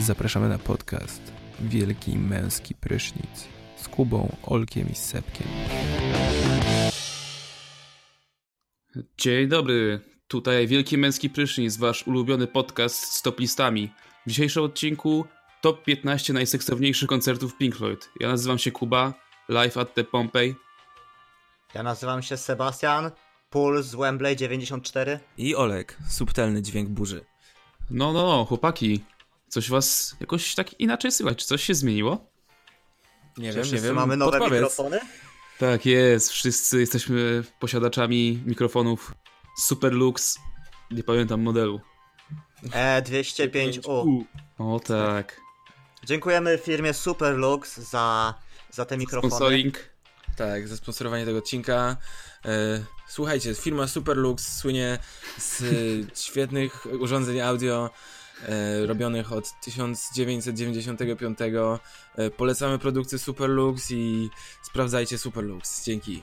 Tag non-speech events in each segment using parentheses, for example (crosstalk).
Zapraszamy na podcast Wielki Męski Prysznic z Kubą, Olkiem i Sepkiem. Dzień dobry, tutaj Wielki Męski Prysznic, wasz ulubiony podcast z top listami. W dzisiejszym odcinku top 15 najseksowniejszych koncertów Pink Floyd. Ja nazywam się Kuba, live at the Pompey. Ja nazywam się Sebastian, Puls z Wembley 94. I Olek, subtelny dźwięk burzy. No, no, no, chłopaki, coś was jakoś tak inaczej słychać. Czy coś się zmieniło? Nie wiem, nie wiem. mamy nowe Podpowiedz. mikrofony? Tak jest, wszyscy jesteśmy posiadaczami mikrofonów Superlux, nie pamiętam modelu. E205U. O tak, Dziękujemy firmie Superlux za, za te mikrofony. sponsoring. Tak, za sponsorowanie tego odcinka. E, słuchajcie, firma Superlux słynie z e, świetnych urządzeń audio e, robionych od 1995. E, polecamy produkcję Superlux i sprawdzajcie Superlux. Dzięki.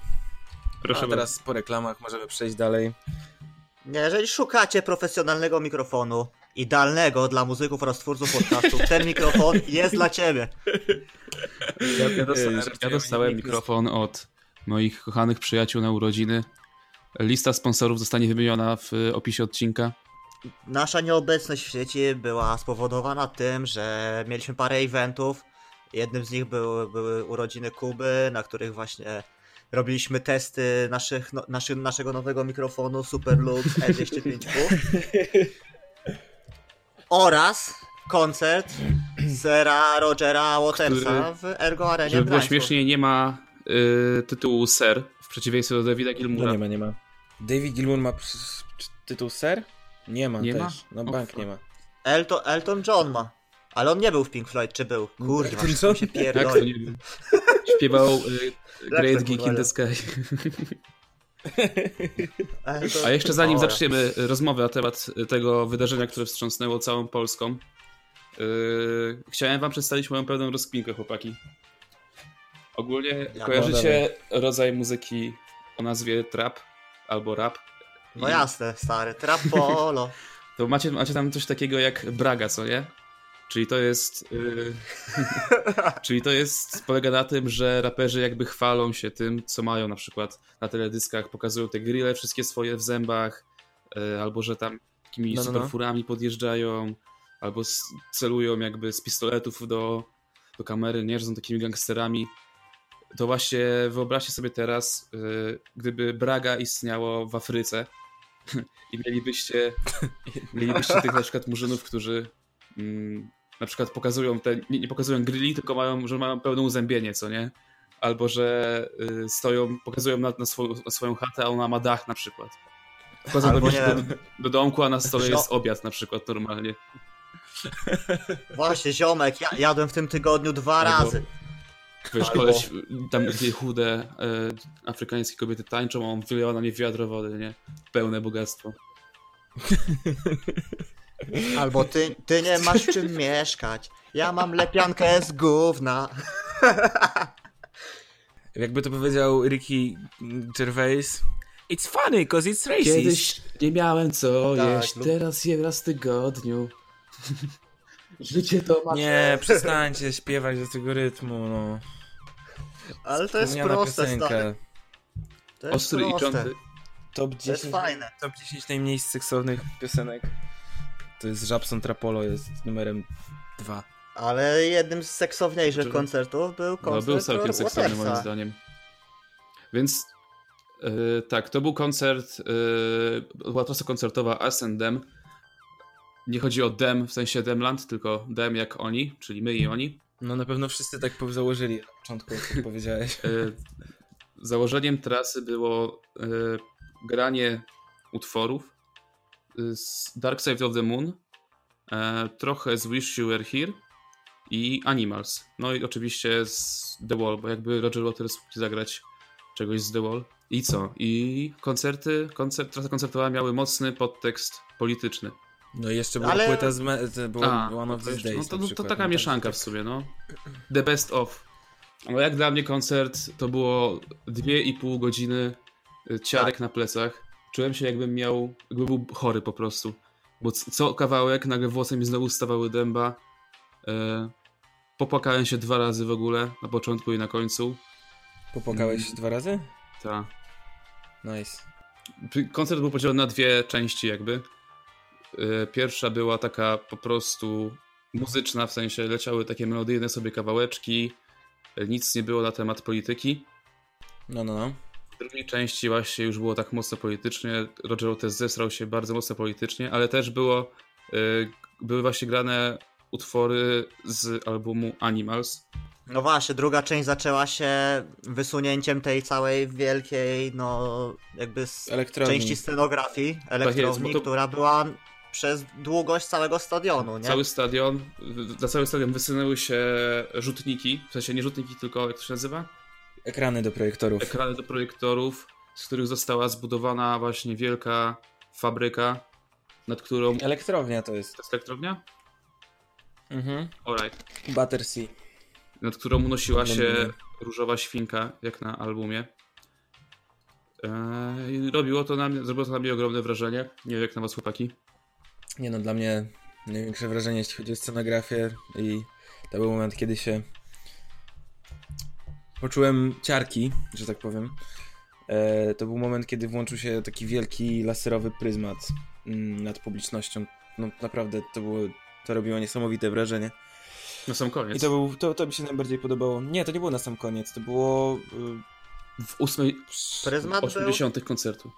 Proszę A teraz po reklamach możemy przejść dalej. Nie, Jeżeli szukacie profesjonalnego mikrofonu, idealnego dla muzyków oraz twórców podcastów, ten mikrofon jest dla ciebie. Ja, ja dostałem, żartuję, ja dostałem mikrofon od moich kochanych przyjaciół na urodziny. Lista sponsorów zostanie wymieniona w y, opisie odcinka. Nasza nieobecność w sieci była spowodowana tym, że mieliśmy parę eventów. Jednym z nich były, były urodziny Kuby, na których właśnie robiliśmy testy naszych, no, naszy, naszego nowego mikrofonu Superlux E205U. Oraz koncert Sera Rogera Watersa w Ergo Arenie Żeby było Gdańsku. śmieszniej, nie ma y, tytułu Ser, w przeciwieństwie do Davida No Gilmura. nie ma, nie ma. David Gilmour ma tytuł Ser? Nie ma Nie też. ma? No bank nie ma. Elton, Elton John ma. Ale on nie był w Pink Floyd, czy był? Kurwa, Elton się to pierdoli. nie wiem. Śpiewał y, Great to Geek in the Sky. (laughs) A jeszcze zanim zaczniemy rozmowę na temat tego wydarzenia, które wstrząsnęło całą Polską, yy, chciałem wam przedstawić moją pełną rozkminkę, chłopaki. Ogólnie Ja kojarzycie rodzaj muzyki o nazwie trap albo rap? No I jasne, stary. Trapolo. (laughs) To macie, macie tam coś takiego jak braga, co nie? Czyli to jest. Yy, (laughs) czyli to jest. polega na tym, że raperzy jakby chwalą się tym, co mają na przykład na teledyskach, pokazują te grille wszystkie swoje w zębach, yy, albo że tam takimi No, no, no. superfurami podjeżdżają, albo celują jakby z pistoletów do, do kamery, nie, że są takimi gangsterami. To właśnie wyobraźcie sobie teraz, yy, gdyby Braga istniało w Afryce (laughs) i mielibyście Mielibyście tych na przykład murzynów, którzy mm, na przykład pokazują te, nie, pokazują grilli, tylko mają, że mają pełne uzębienie, co nie? Albo że y, stoją, pokazują na, na, swoją, na swoją chatę, a ona ma dach na przykład. Wchodzą Albo do, do, do domku, a na stole jest obiad na przykład normalnie. Właśnie, ziomek, ja jadłem w tym tygodniu dwa Albo- razy. Wiesz, Albo- koleś, tam takie chude e, afrykańskie kobiety tańczą, a on wylewa na nie wiadro wody, nie? Pełne bogactwo. (laughs) Albo ty, ty nie masz w czym mieszkać. Ja mam lepiankę z gówna. (laughs) Jakby to powiedział Ricky Gervais. It's funny, cause it's racist. Kiedyś nie miałem co Tak, jeść, lub- teraz jem raz w tygodniu. (laughs) Życie to ma... Nie, przestańcie śpiewać do tego rytmu, no. Ale to jest proste, piosenka. stary. To jest Ostry i proste. cząty. Top To jest 10, fajne. top 10 najmniej seksownych piosenek. To jest Żabson Trapolo, jest numerem 2. Ale jednym z seksowniejszych Czy- koncertów był No, koncert był całkiem seksowny moim zdaniem. Więc yy, tak, to był koncert, yy, była trasa koncertowa Us and Them. Nie chodzi o Dem w sensie Demland, tylko Dem jak oni, czyli my i oni. No na pewno wszyscy tak założyli na początku, jak powiedziałeś. Yy, założeniem trasy było yy, granie utworów yy, z Dark Side of the Moon, trochę z Wish You Were Here i Animals. No i oczywiście z The Wall, bo jakby Roger Waters mógł zagrać czegoś z The Wall. I co? I koncerty, koncert, trasa koncertowa miały mocny podtekst polityczny. No i jeszcze była Ale- płyta z... Me- to było A, One of to These jeszcze- Days No to, na no to taka No mieszanka w sumie, no. The best of. No jak dla mnie koncert to było dwie i pół godziny y, ciarek Tak. na plecach. Czułem się jakbym miał, jakby był chory po prostu. bo co kawałek nagle włosy mi znowu stawały dęba. E, popłakałem się dwa razy w ogóle, na początku i na końcu. Popłakałeś Mm. dwa razy? Ta. Nice. Koncert był podzielony na dwie części jakby. E, Pierwsza była taka po prostu muzyczna, w sensie leciały takie melodyjne sobie kawałeczki, e, nic nie było na temat polityki. No, no, no. W drugiej części właśnie już było tak mocno politycznie, Roger Waters zesrał się bardzo mocno politycznie, ale też było, e, były właśnie grane utwory z albumu Animals. No właśnie, druga część zaczęła się wysunięciem tej całej wielkiej, no jakby z Elektrowni. części scenografii elektrowni, bo to- która była przez długość całego stadionu, nie? Cały stadion, na cały stadion wysunęły się rzutniki, w sensie nie rzutniki, tylko jak to się nazywa? Ekrany do projektorów. Ekrany do projektorów, z których została zbudowana właśnie wielka fabryka, nad którą... To Elektrownia to jest. jest elektrownia? Mhm. Alright. Battersea. nad którą unosiła się różowa świnka, jak na albumie. Eee, I robiło to na mnie, zrobiło to na mnie ogromne wrażenie. Nie wiem jak na was chłopaki. Nie no, dla mnie największe wrażenie, jeśli chodzi o scenografię i to był moment, kiedy się poczułem ciarki, że tak powiem. E, to był moment, kiedy włączył się taki wielki laserowy pryzmat mm, nad publicznością. No naprawdę to było, to robiło niesamowite wrażenie. Na sam koniec. I to, był, to, to mi się najbardziej podobało. Nie, to nie było na sam koniec, to było... y, w ósmej, Pryzmat był? 80 koncertu.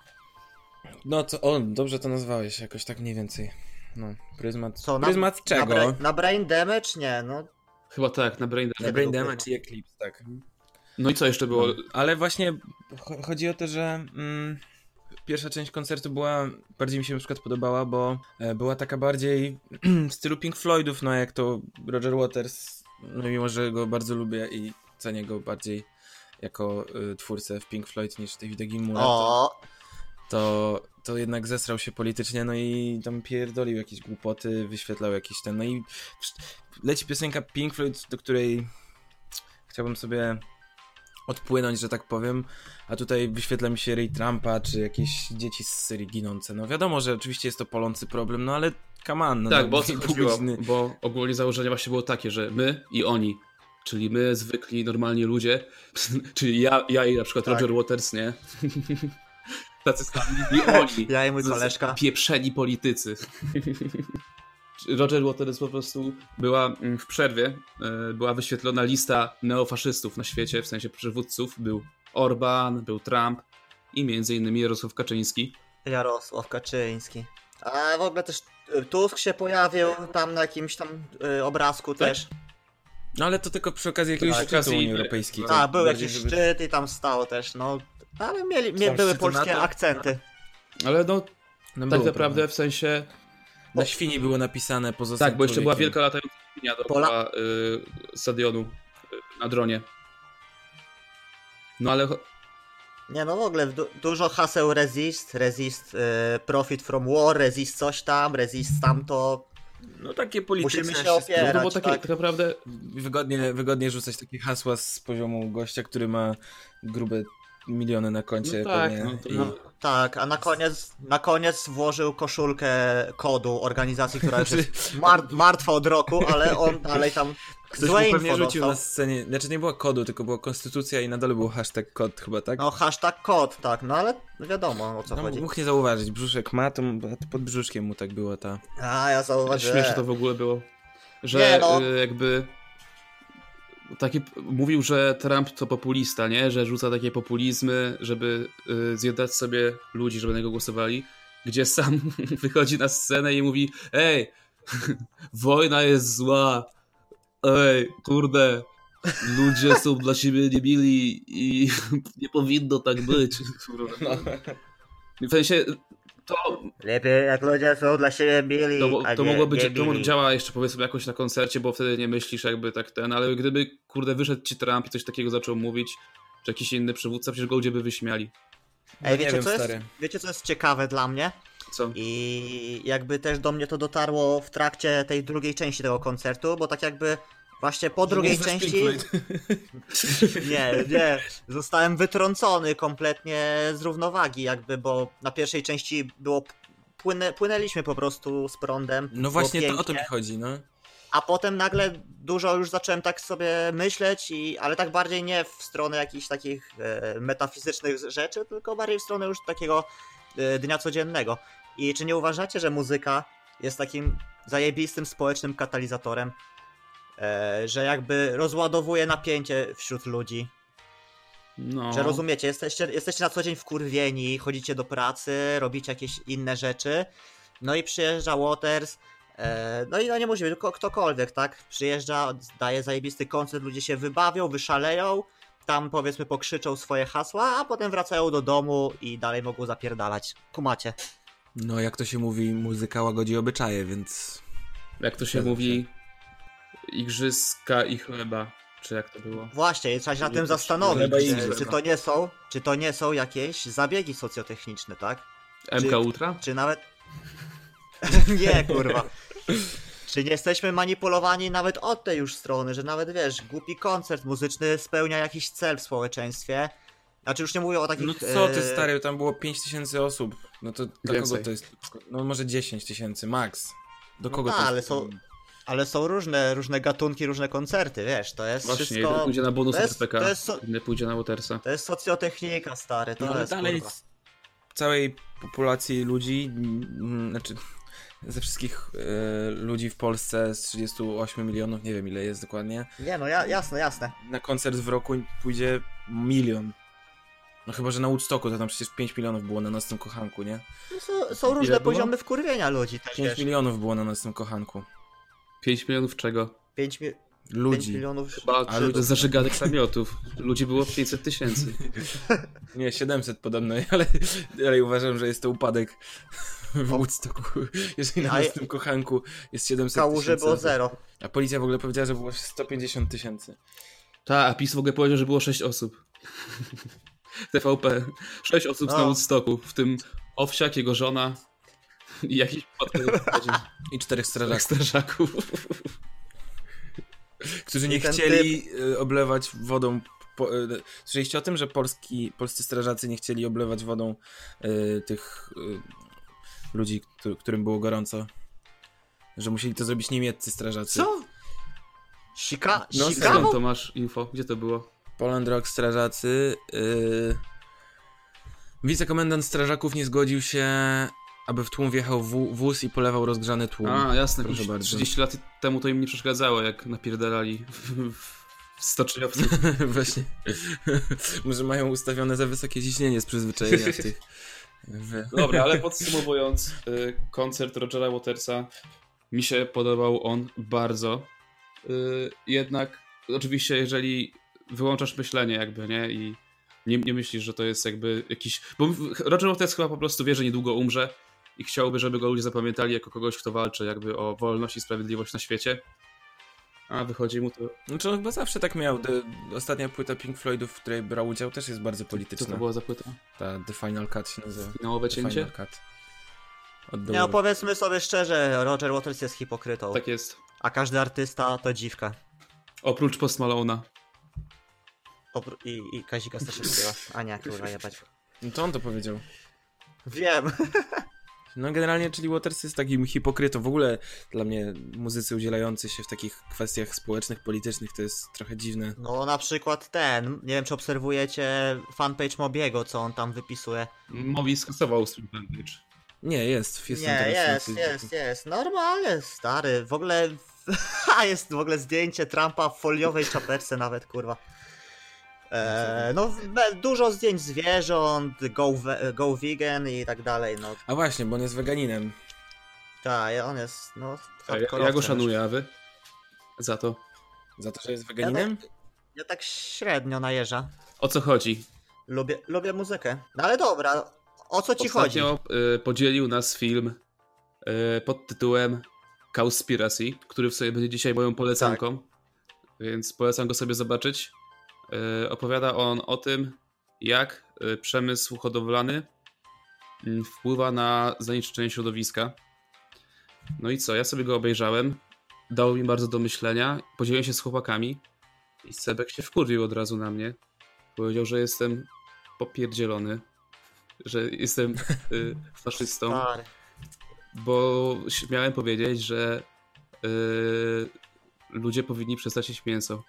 No to, o, dobrze to nazwałeś, jakoś tak mniej więcej. No, pryzmat... Co, na- pryzmat Na, czego? brain, na brain damage? Nie, no. Chyba tak, na Brain Na Nie Brain Damage i Eclipse, tak. No i co jeszcze było? Ale właśnie cho- chodzi o to, że mm, pierwsza część koncertu była, bardziej mi się na przykład podobała, bo e, była taka bardziej (clears throat) w stylu Pink Floydów, no jak to Roger Waters, no mimo, że go bardzo lubię i cenię go bardziej jako y, twórcę w Pink Floyd niż Davida Gilmoura, O, to, to jednak zesrał się politycznie, no i tam pierdolił jakieś głupoty, wyświetlał jakieś ten, no i leci piosenka Pink Floyd, do której chciałbym sobie odpłynąć, że tak powiem, a tutaj wyświetla mi się Ray Trumpa, czy jakieś dzieci z Syrii ginące. No wiadomo, że oczywiście jest to polący problem, no ale come on. No, tak, no, bo (laughs) chodziło? Bo ogólnie założenie właśnie było takie, że my i oni, czyli my, zwykli, normalni ludzie, (laughs) czyli ja, ja i na przykład Tak. Roger Waters, nie? (laughs) Tacy sami (laughs) i oni. ja i mój Z- z- koleżka. Pieprzeni politycy. Roger Waters po prostu była mm, w przerwie, e, była wyświetlona lista neofaszystów na świecie, w sensie przywódców. Był Orban, był Trump i między innymi Jarosław Kaczyński. Jarosław Kaczyński. A w ogóle też y, Tusk się pojawił tam na jakimś tam y, obrazku Tak? też. No ale to tylko przy okazji jakiegoś Tak, szczytu Unii Europejskiej. Tak, A, był jakiś żeby- szczyt i tam stał też, no. Ale mieli, mie, Tam były polskie NATO? akcenty. Ale no, No, tak naprawdę prawda. w sensie... Na świni było napisane poza Tak, bo jeszcze była wielka latająca linia dookoła y, stadionu y, na dronie. No ale Nie no w ogóle du dużo haseł resist, resist y, profit from war, resist coś tam, resist tamto. No takie polityczne. Musimy się wszystko. no opierać. było takie tak. tak naprawdę... Wygodnie, wygodnie rzucać takie hasła z poziomu gościa, który ma grube miliony na koncie. No tak, pewnie. no to I- no. Tak, a na koniec, na koniec włożył koszulkę kodu organizacji, która już jest (laughs) mar martwa od roku, ale on dalej tam Ktoś złe mu pewnie rzucił dostał. na scenie, znaczy nie było kodu, tylko była konstytucja i na dole był hashtag kod chyba, tak? No hashtag kod, tak, no ale wiadomo o co no, chodzi. mógł nie zauważyć, brzuszek ma, to to pod brzuszkiem mu tak było ta... A ja zauważyłem. Śmieszne to w ogóle było. Że Nie, no. y, jakby taki mówił, że Trump to populista, nie? Że rzuca takie populizmy, żeby y, zjednać sobie ludzi, żeby na niego głosowali. Gdzie sam (laughs) wychodzi na scenę i mówi: Ej, (laughs) wojna jest zła. Ej, kurde, ludzie są dla siebie niemili i (laughs) nie powinno tak być. No. W sensie, to Lepiej jak ludzie są dla siebie mili, to, a to nie, mogło być, nie to działa jeszcze powiedzmy jakoś na koncercie, bo wtedy nie myślisz jakby tak ten, ale gdyby kurde wyszedł ci Trump i coś takiego zaczął mówić, czy jakiś inny przywódca, przecież go ludzie by wyśmiali. Ej, nie wiecie, wiem, co jest, wiecie co jest ciekawe dla mnie? Co? I jakby też do mnie to dotarło w trakcie tej drugiej części tego koncertu, bo tak jakby właśnie po drugiej Pink części... (laughs) Nie, nie. Zostałem wytrącony kompletnie z równowagi, jakby, bo na pierwszej części było płynę, płynęliśmy po prostu z prądem. No właśnie, to o to mi chodzi, no. A potem nagle dużo już zacząłem tak sobie myśleć, i, ale tak bardziej nie w stronę jakichś takich e, metafizycznych rzeczy, tylko bardziej w stronę już takiego e, dnia codziennego. I czy nie uważacie, że muzyka jest takim zajebistym społecznym katalizatorem? E, że jakby rozładowuje napięcie wśród ludzi. No. Że rozumiecie, jesteście, jesteście na co dzień wkurwieni, chodzicie do pracy, robicie jakieś inne rzeczy, no i przyjeżdża Waters, e, no i no nie musi być, tylko ktokolwiek, tak? Przyjeżdża, daje zajebisty koncert, ludzie się wybawią, wyszaleją, tam powiedzmy pokrzyczą swoje hasła, a potem wracają do domu i dalej mogą zapierdalać. Kumacie. No, jak to się mówi, muzyka łagodzi obyczaje, więc... Jak to się Zgadza mówi, igrzyska i chleba, czy jak to było? Właśnie, trzeba się nad Nie tym zastanowić, czy, czy to nie są, czy to nie są jakieś zabiegi socjotechniczne, tak? MK Ultra? Czy nawet. (laughs) nie, kurwa. Czy nie jesteśmy manipulowani nawet od tej już strony, że nawet wiesz, głupi koncert muzyczny spełnia jakiś cel w społeczeństwie. Znaczy już nie mówię o takich. No co ty, e, stary, tam było 5000 osób. No to dla Więcej. kogo to jest? No może 10 tysięcy, max. Do No kogo tak, to ale jest? są- Ale są różne, różne gatunki, różne koncerty, wiesz, to jest Właśnie, wszystko. jeden pójdzie na bonus to jest- RPK, to jest so- inny pójdzie na Watersa. To jest socjotechnika, stary, to No ale jest. dalej kurwa. z całej populacji ludzi, mm, znaczy ze wszystkich e, ludzi w Polsce z 38 milionów, nie wiem ile jest dokładnie, Nie, no ja, jasne, jasne. na koncert w roku pójdzie milion. No chyba, że na Woodstocku to tam przecież 5 milionów było na nocnym kochanku, nie? No, są, są różne było? poziomy wkurwienia ludzi też, 5 wiesz. milionów było na nocnym kochanku. 5 milionów czego? 5, mi... 5 Ludzi. milionów. Chyba A ludzie- zażyganych namiotów. Ludzi było 500 tysięcy. (laughs) Nie, 700 podobno, ale, ale uważam, że jest to upadek w O. Woodstocku. Jeżeli na nocnym kochanku jest 700 Kałuży tysięcy było osób. zero. A policja w ogóle powiedziała, że było 150 tysięcy. Ta, a PiS w ogóle powiedział, że było 6 osób. (laughs) TVP. 6 osób No. na Woodstocku, w tym Owsiak, jego żona i jakiś podkład I czterech strażaków, strażaków. którzy nie chcieli e, oblewać wodą. Po, e, słyszeliście o tym, że polski, polscy strażacy nie chcieli oblewać wodą e, tych e, ludzi, któ- którym było gorąco? Że musieli to zrobić niemieccy strażacy. Co? Sika... No, Skąd Chicago? to masz info? Gdzie to było? Poland Rock strażacy. Yy... Wicekomendant strażaków nie zgodził się, aby w tłum wjechał wó- wóz i polewał rozgrzany tłum. A, jasne, Proszę bardzo. 30 lat temu to im nie przeszkadzało, jak napierdalali stoczniowcu. (laughs) Właśnie. (laughs) Może mają ustawione za wysokie ciśnienie z przyzwyczajenia w tych. Dobra, ale (laughs) podsumowując, y, koncert Rogera Watersa mi się podobał on bardzo. Y, Jednak, oczywiście, jeżeli wyłączasz myślenie, jakby, nie? I nie, nie myślisz, że to jest jakby jakiś. Bo Roger Waters chyba po prostu wie, że niedługo umrze i chciałby, żeby go ludzie zapamiętali jako kogoś, kto walczy jakby o wolność i sprawiedliwość na świecie. A wychodzi mu to. Znaczy on chyba zawsze tak miał. The, ostatnia płyta Pink Floydów, w której brał udział, też jest bardzo Co polityczna. to była za płyta? Ta The Final Cut się nazywa. Finałowe The cięcie? Final Cut. Nie, no powiedzmy sobie szczerze, Roger Waters jest hipokrytą, Tak jest. a każdy artysta to dziwka. Oprócz Post Malone'a. Opró- I, I Kazika Staszewskiego. A nie, kurwa, jebać. No to on to powiedział. Wiem. (laughs) No generalnie, czyli Waters jest takim hipokrytą. W ogóle dla mnie muzycy udzielający się w takich kwestiach społecznych, politycznych to jest trochę dziwne. No na przykład ten, nie wiem czy obserwujecie fanpage Mobiego, co on tam wypisuje. Mowi skasował swój fanpage. Nie, jest. jest nie, jest, jest, jest. Normalnie, stary. W ogóle. (laughs) A jest w ogóle zdjęcie Trumpa w foliowej czapeczce nawet, kurwa. E, no, dużo zdjęć zwierząt, go, we, go vegan i tak dalej. No, A właśnie, bo on jest weganinem. tak, on jest, no, Ja, ja go szanuję, a wy? Za to. Za to, że jest Ja weganinem? tak, ja tak średnio najeżdża. O co chodzi? Lubię, lubię muzykę. No ale dobra, o co ci chodzi? Ostatnio y, podzielił nas film y, pod tytułem Cowspiracy, który w sobie będzie dzisiaj moją polecanką, więc polecam go sobie zobaczyć. Y, opowiada on o tym, jak y, przemysł hodowlany mm, wpływa na zanieczyszczenie środowiska. No i co, ja sobie go obejrzałem, dało mi bardzo do myślenia, podzieliłem się z chłopakami i Sebek się wkurwił od razu na mnie. Powiedział, że jestem popierdzielony, że jestem y, (laughs) faszystą. Bo śmiałem powiedzieć, że yy, ludzie powinni przestać jeść mięso.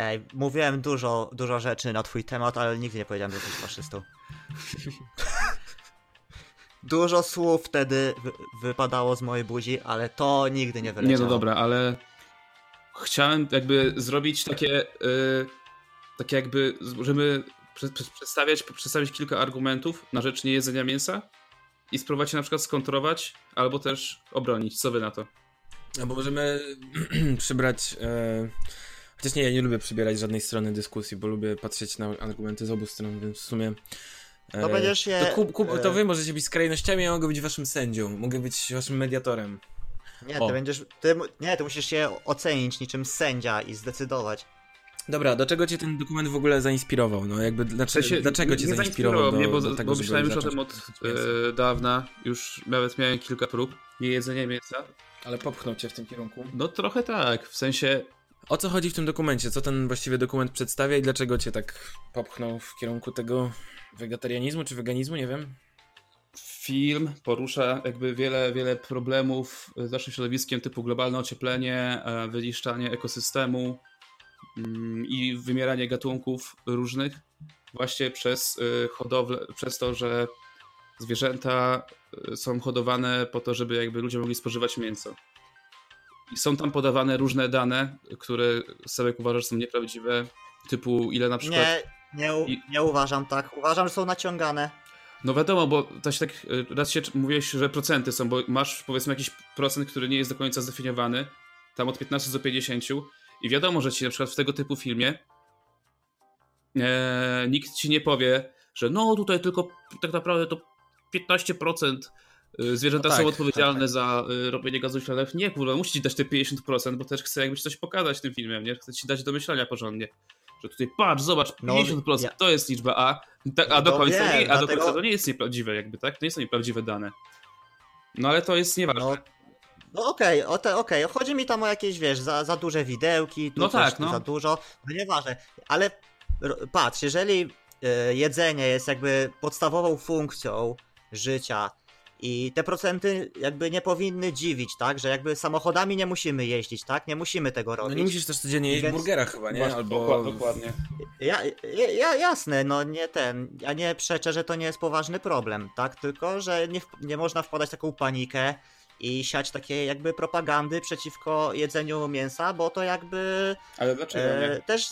Ej, mówiłem dużo, dużo rzeczy na twój temat, ale nigdy nie powiedziałem, że jesteś faszystą. (laughs) dużo słów wtedy wy wypadało z mojej buzi, ale to nigdy nie wyleciało. Nie, no dobra, ale chciałem jakby zrobić takie, yy, takie jakby, prze, przedstawiać, przedstawić kilka argumentów na rzecz niejedzenia mięsa i spróbować się na przykład skontrować albo też obronić. Co wy na to? Albo możemy (clears throat) przybrać... E... Chociaż nie, ja nie lubię przybierać żadnej strony dyskusji, bo lubię patrzeć na argumenty z obu stron, więc w sumie... E... To będziesz je... To, Kub, Kub, to wy możecie być skrajnościami, ja mogę być waszym sędzią, mogę być waszym mediatorem. Nie, ty będziesz... Ty, nie, ty musisz się ocenić niczym sędzia i zdecydować. Dobra, do czego cię ten dokument w ogóle zainspirował? No jakby dlaczego, się, dlaczego cię nie zainspirował? mnie, bo, do tego, bo myślałem już o tym od e, dawna, już nawet miałem kilka prób niejedzenia mięsa. Ale popchnął cię w tym kierunku? No trochę tak, w sensie... O co chodzi w tym dokumencie? Co ten właściwie dokument przedstawia i dlaczego cię tak popchnął w kierunku tego wegetarianizmu czy weganizmu? Nie wiem. Film porusza jakby wiele, wiele problemów z naszym środowiskiem typu globalne ocieplenie, e, wyniszczanie ekosystemu, Mm, i wymieranie gatunków różnych właśnie przez y, hodowlę, przez to, że zwierzęta y, są hodowane po to, żeby jakby ludzie mogli spożywać mięso. I są tam podawane różne dane, które sobie uważasz są nieprawdziwe, typu ile na przykład... Nie, nie, nie uważam tak. Uważam, że są naciągane. No wiadomo, bo też tak y, raz się mówiłeś, że procenty są, bo masz powiedzmy jakiś procent, który nie jest do końca zdefiniowany, tam od 15 do 50 i wiadomo, że ci na przykład w tego typu filmie e, nikt ci nie powie, że no tutaj tylko tak naprawdę to 15% e, zwierzęta no tak, są odpowiedzialne tak, tak. za e, robienie gazów śladów. Nie, kurwa, musi ci dać te 50%, bo też chce jakbyś coś pokazać tym filmem, nie? Chce ci dać do myślenia porządnie. Że tutaj patrz, zobacz, 50% no, ja... to jest liczba A, a, do, no końca nie, a dlatego... do końca to nie jest nieprawdziwe jakby, tak? To nie są nieprawdziwe dane. No ale to jest nieważne. No no okej, okay, okej, okay. chodzi mi tam o jakieś, wiesz, za, za duże widełki, tu no coś, tak, no. za dużo, no nieważne, ale patrz, jeżeli y, jedzenie jest jakby podstawową funkcją życia i te procenty jakby nie powinny dziwić, tak, że jakby samochodami nie musimy jeździć, tak, nie musimy tego robić. No nie musisz też codziennie jeść Więc... burgera chyba, nie? Albo... Dokładnie. Ja, ja, jasne, no nie ten, ja nie przeczę, że to nie jest poważny problem, tak, tylko, że nie, nie można wpadać w taką panikę, i siać takie jakby propagandy przeciwko jedzeniu mięsa, bo to jakby Ale dlaczego e, też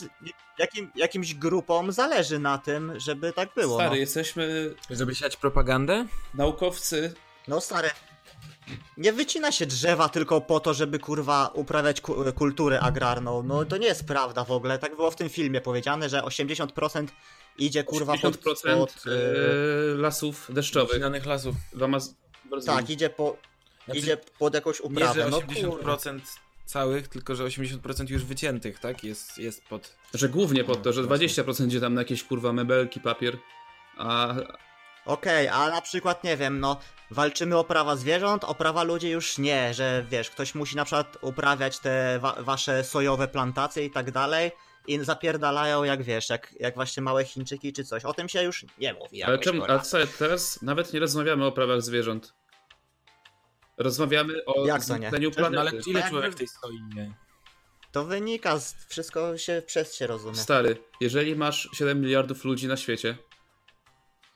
jakim, jakimś grupom zależy na tym, żeby tak było. Stary, no. jesteśmy... Żeby siać propagandę? Naukowcy. No stary, nie wycina się drzewa tylko po to, żeby kurwa uprawiać ku kulturę agrarną. No to nie jest prawda w ogóle. Tak było w tym filmie powiedziane, że 80% idzie kurwa 80% pod, pod yy, lasów deszczowych. lasów. Tak, idzie po, znaczy, idzie pod jakąś uprawę. Nie, że 80% no, całych, tylko że 80% już wyciętych, tak? Jest, jest pod... Że głównie pod to, że 20% idzie tam na jakieś kurwa mebelki, papier, a... Okej, okay, a na przykład, nie wiem, no, walczymy o prawa zwierząt, o prawa ludzi już nie, że wiesz, ktoś musi na przykład uprawiać te wa wasze sojowe plantacje i tak dalej i zapierdalają jak wiesz, jak, jak właśnie małe Chińczyki czy coś. O tym się już nie mówi. Ale czemu, a co, teraz nawet nie rozmawiamy o prawach zwierząt. Rozmawiamy o Jak to nie? planety. No, ale ile człowiek w tej stoi? Nie? To wynika, z, wszystko się przez się rozumie. Stary, jeżeli masz 7 miliardów ludzi na świecie,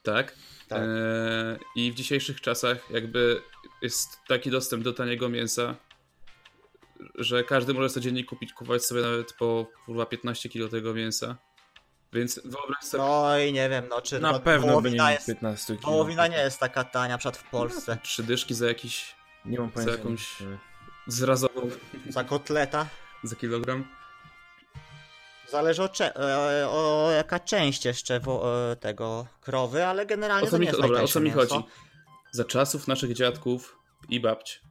tak? tak. E, I w dzisiejszych czasach jakby jest taki dostęp do taniego mięsa, że każdy może codziennie kupić, kupować sobie nawet po kurwa 15 kg tego mięsa. Więc wyobraź sobie. No i nie wiem, no czy na pewno wołowina jest, 15 kg. Wołowina nie jest taka tania, przykład w Polsce. No, trzy dyszki za jakiś nie mam pojęcia. Za jakąś zrazową. Za kotleta. Za kilogram. Zależy o, cze- e, o jaka część jeszcze wo- e, tego krowy, ale generalnie o to nie jest Dobra, o co mi chodzi? Za czasów naszych dziadków i babć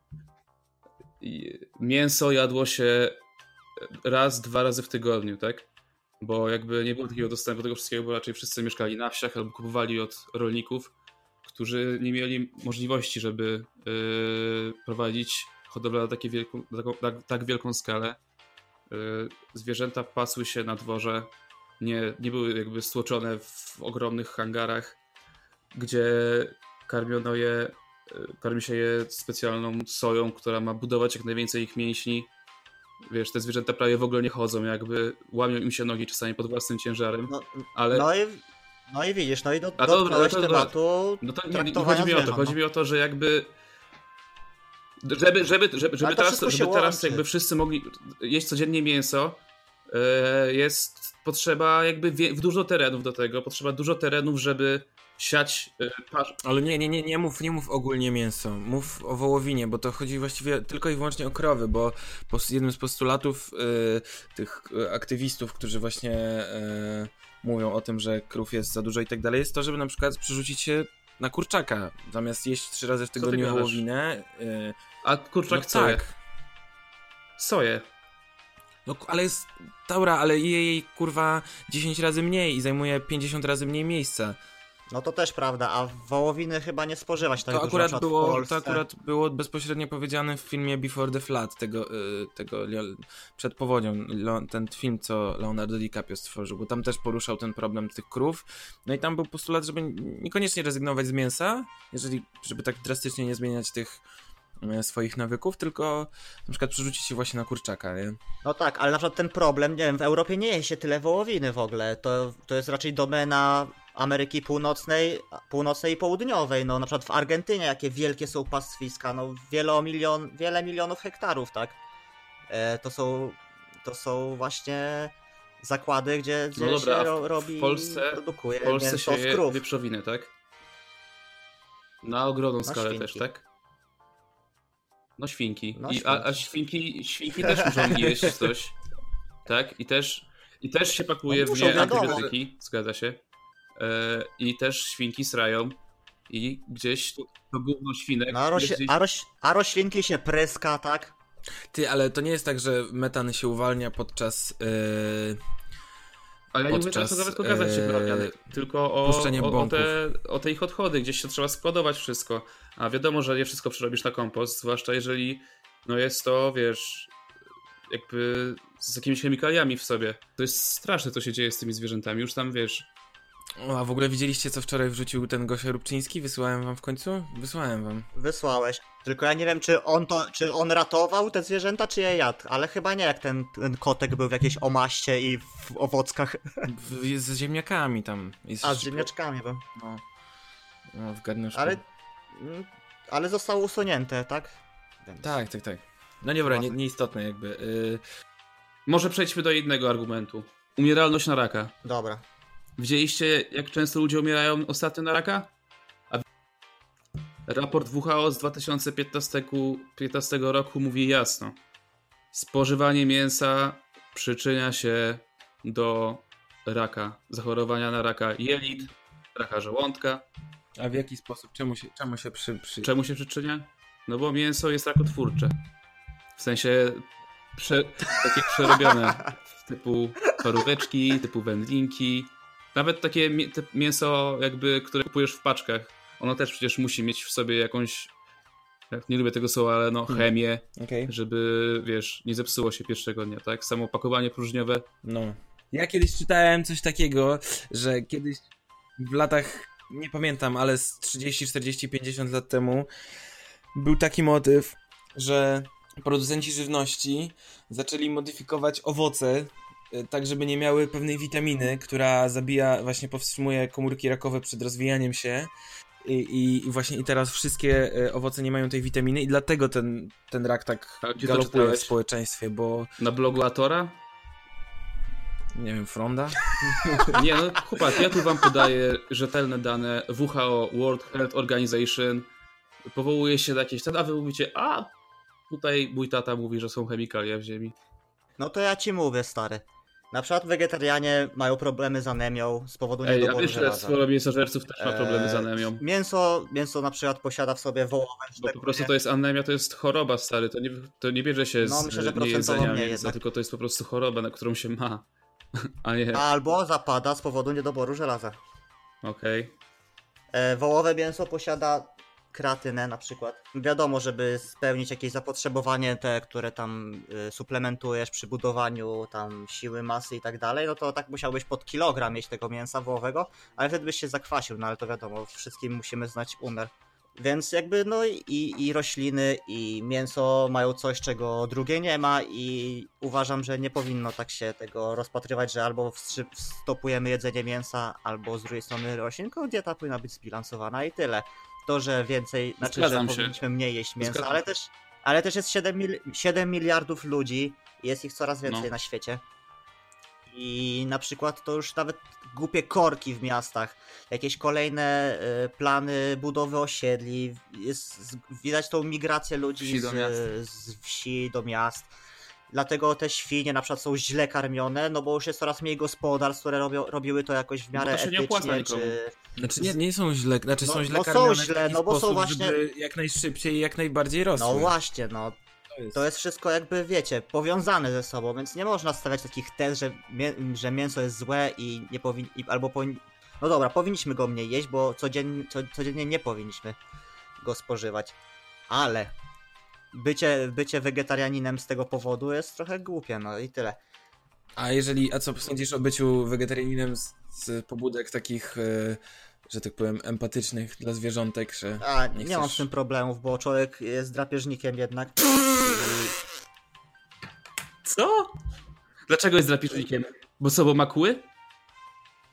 mięso jadło się raz, dwa razy w tygodniu, tak? Bo jakby nie było takiego dostępu do tego wszystkiego, bo raczej wszyscy mieszkali na wsiach albo kupowali od rolników którzy nie mieli możliwości, żeby yy, prowadzić hodowlę na, takie wielką, na taką, tak, tak wielką skalę. Yy, zwierzęta pasły się na dworze, nie, nie były jakby stłoczone w ogromnych hangarach, gdzie karmiono je y, karmi się je specjalną soją, która ma budować jak najwięcej ich mięśni. Wiesz, te zwierzęta prawie w ogóle nie chodzą, jakby łamią im się nogi czasami pod własnym ciężarem, No, ale... no, i, no i widzisz, no i do, A dobra, no to dobra. tematu No to nie, nie chodzi mi o to, chodzi no. mi o to, że jakby żeby, żeby, żeby, żeby teraz, żeby teraz jakby wszyscy mogli jeść codziennie mięso, e, jest potrzeba jakby w dużo terenów do tego, potrzeba dużo terenów, żeby siać e, pasz, Ale nie, nie, nie, nie mów, nie mów ogólnie mięso, mów o wołowinie, bo to chodzi właściwie tylko i wyłącznie o krowy, bo jednym z postulatów y, tych aktywistów, którzy właśnie y, mówią o tym, że krów jest za dużo i tak dalej, jest to, żeby na przykład przerzucić się na kurczaka, zamiast jeść trzy razy w ty tygodniu gadasz? wołowinę. Y, a kurczak no soję. tak. Soję. No ale jest, Taura, ale je jej kurwa 10 razy mniej i zajmuje 50 razy mniej miejsca. No to też prawda, a wołowiny chyba nie spożywać tak To dużo, akurat, było, to akurat było bezpośrednio powiedziane w filmie Before the Flood, tego, y, tego przed powodzią, ten film, co Leonardo DiCaprio stworzył, bo tam też poruszał ten problem tych krów. No i tam był postulat, żeby niekoniecznie rezygnować z mięsa, jeżeli, żeby tak drastycznie nie zmieniać tych y, swoich nawyków, tylko na przykład przerzucić się właśnie na kurczaka, nie? No tak, ale na przykład ten problem, nie wiem, w Europie nie je się tyle wołowiny w ogóle. To, to jest raczej domena Ameryki Północnej, Północnej i Południowej. No na przykład w Argentynie jakie wielkie są pastwiska, no wielomilion, wiele milionów hektarów, tak? E, to są to są właśnie zakłady, gdzie, gdzie No dobra, się w- ro, w robi, Polsce- produkuje W Polsce mięso się krów. wieprzowinę, tak? Na ogromną skalę świnki. też, tak? No świnki. No, I, a, a świnki, świnki też muszą (laughs) jeść coś. Tak? I też, I też się pakuje No w nie antybiotyki, zgadza się. E, I też świnki srają. I gdzieś to, to gówno świnek. No, a, roś, gdzieś, a, roś, a roślinki się pryska, tak? Ty, ale to nie jest tak, że metan się uwalnia podczas... Yy... Ale ja nie mówię teraz o podczas, nawet o gazach cieplarnianych, tylko o, o, o, te, o te ich odchody, gdzieś się trzeba składować wszystko. A wiadomo, że nie wszystko przerobisz na kompost, zwłaszcza jeżeli no jest to, wiesz, jakby z jakimiś chemikaliami w sobie. To jest straszne, co się dzieje z tymi zwierzętami. Już tam, wiesz, O, a w ogóle widzieliście, co wczoraj wrzucił ten Gosia Rubczyński? Wysyłałem wam w końcu? Wysłałem wam. Wysłałeś. Tylko ja nie wiem, czy on to, czy on ratował te zwierzęta, czy je jadł. Ale chyba nie, jak ten, ten kotek był w jakiejś omaście i w owockach. W, z ziemniakami tam. Jest A, z ziemniaczkami był. No, no w garnuszku. Ale, mm, ale zostało usunięte, tak? Więc... Tak, tak, tak. No nie, dobra, nie, nieistotne jakby. Yy, może przejdźmy do innego argumentu. Umieralność na raka. Dobra. Widzieliście, jak często ludzie umierają ostatnio na raka? A raport WHO z 2015 15 roku mówi jasno. Spożywanie mięsa przyczynia się do raka, zachorowania na raka jelit, raka żołądka. a w jaki sposób? Czemu się, czemu się przy, przy... Czemu się przyczynia? No bo mięso jest rakotwórcze. W sensie prze, takie przerobione (laughs) typu paróweczki, typu wędlinki. Nawet takie mięso jakby, które kupujesz w paczkach. Ono też przecież musi mieć w sobie jakąś jak nie lubię tego słowa, ale no chemię, Okej. żeby wiesz, nie zepsuło się pierwszego dnia, tak? Samo opakowanie próżniowe. No. Ja kiedyś czytałem coś takiego, że kiedyś w latach, nie pamiętam, ale z 30, 40, 50 lat temu był taki motyw, że producenci żywności zaczęli modyfikować owoce tak, żeby nie miały pewnej witaminy, która zabija, właśnie powstrzymuje komórki rakowe przed rozwijaniem się. I, i, I właśnie i teraz wszystkie y, owoce nie mają tej witaminy i dlatego ten, ten rak tak galopuje w społeczeństwie, bo Na blogu Atora? nie wiem, fronda? (laughs) Nie, no chłopak, ja tu wam podaję rzetelne dane. WHO, World Health Organization, powołuje się na jakieś... A wy mówicie, a tutaj mój tata mówi, że są chemikalia w ziemi. No to ja ci mówię, stary. Na przykład wegetarianie mają problemy z anemią z powodu Ej, niedoboru wiesz, że żelaza. sporo mięsożerców też ma problemy z Eee, anemią. Mięso, mięso na przykład posiada w sobie wołowe Bo po szczególnie. prostu to jest anemia, to jest choroba, stary. To nie, to nie bierze się No, z myślę, że procentowo mniej mięsa, tylko to jest po prostu choroba, na którą się ma. (laughs) A nie, okej. Albo zapada z powodu niedoboru żelaza. E, wołowe mięso posiada kreatynę na przykład. Wiadomo, żeby spełnić jakieś zapotrzebowanie te, które tam y, suplementujesz przy budowaniu tam siły, masy i tak dalej, no to tak musiałbyś pod kilogram mieć tego mięsa wołowego, ale wtedy byś się zakwasił, no ale to wiadomo, wszystkim musimy znać umiar. Więc jakby no i, i rośliny i mięso mają coś, czego drugie nie ma i uważam, że nie powinno tak się tego rozpatrywać, że albo stopujemy jedzenie mięsa, albo z drugiej strony roślin, tylko dieta powinna być zbilansowana i tyle. To, że więcej, znaczy, że Zgadzam się. powinniśmy mniej jeść mięsa, Zgadzam ale też, ale też jest 7, mil- 7 miliardów ludzi jest ich coraz więcej No. na świecie. I na przykład to już nawet głupie korki w miastach, jakieś kolejne e, plany budowy osiedli, jest, z- widać tą migrację ludzi Wsi z, z wsi do miast. Dlatego te świnie na przykład są źle karmione, no bo już jest coraz mniej gospodarstw, które robią, robiły to jakoś w miarę No to się nie etycznie, czy... Znaczy nie, nie są źle, znaczy No- są źle no są karmione w źle, taki no bo są sposób, właśnie- żeby jak najszybciej i jak najbardziej rosły. No właśnie, no. To jest... to jest wszystko jakby, wiecie, powiązane ze sobą, więc nie można stawiać takich tez, że, mię że mięso jest złe i nie powinni, albo powinni... No dobra, powinniśmy go mniej jeść, bo codziennie, co, codziennie nie powinniśmy go spożywać, ale bycie, bycie wegetarianinem z tego powodu jest trochę głupie, no i tyle. A jeżeli, a co sądzisz o byciu wegetarianinem z, z pobudek takich, e, że tak powiem, empatycznych dla zwierzątek, że... A, Nie nie, mam z tym problemów, bo człowiek jest drapieżnikiem jednak. Co? Dlaczego jest drapieżnikiem? Bo co, bo ma kły?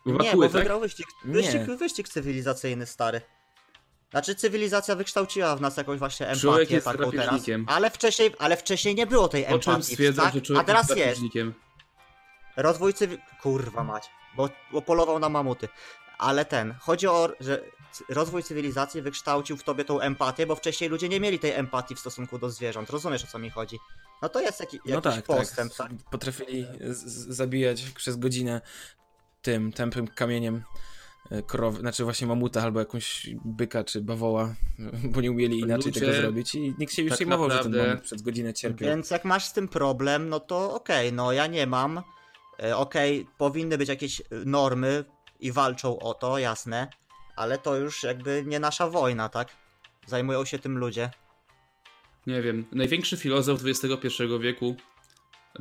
Bo ma Nie, kły, bo tak? wygrał wyścig, wyścig, wyścig cywilizacyjny stary. Znaczy cywilizacja wykształciła w nas jakąś właśnie empatię Człowiek jest taką teraz. Ale wcześniej, ale wcześniej nie było tej O czym empatii, stwierdzam, tak? że człowiek A teraz jest drapieżnikiem? Rozwój cywil... Kurwa mać, bo, bo polował na mamuty. Ale ten, chodzi o, że rozwój cywilizacji wykształcił w tobie tą empatię, bo wcześniej ludzie nie mieli tej empatii w stosunku do zwierząt. Rozumiesz o co mi chodzi? No to jest jaki, jakiś No tak, postęp, tak. tak? Potrafili z- z- zabijać przez godzinę tym tępym kamieniem e, krowy, znaczy właśnie mamuta albo jakąś byka czy bawoła, (laughs) bo nie umieli inaczej Ludzie tego zrobić i nikt się już tak przejmował, że ten naprawdę- mamut przez godzinę cierpiał. Więc jak masz z tym problem, no to okej, no ja nie mam. E, Okej, powinny być jakieś normy i walczą o to, jasne, ale to już jakby nie nasza wojna, tak? Zajmują się tym ludzie. Nie wiem. Największy filozof XXI wieku,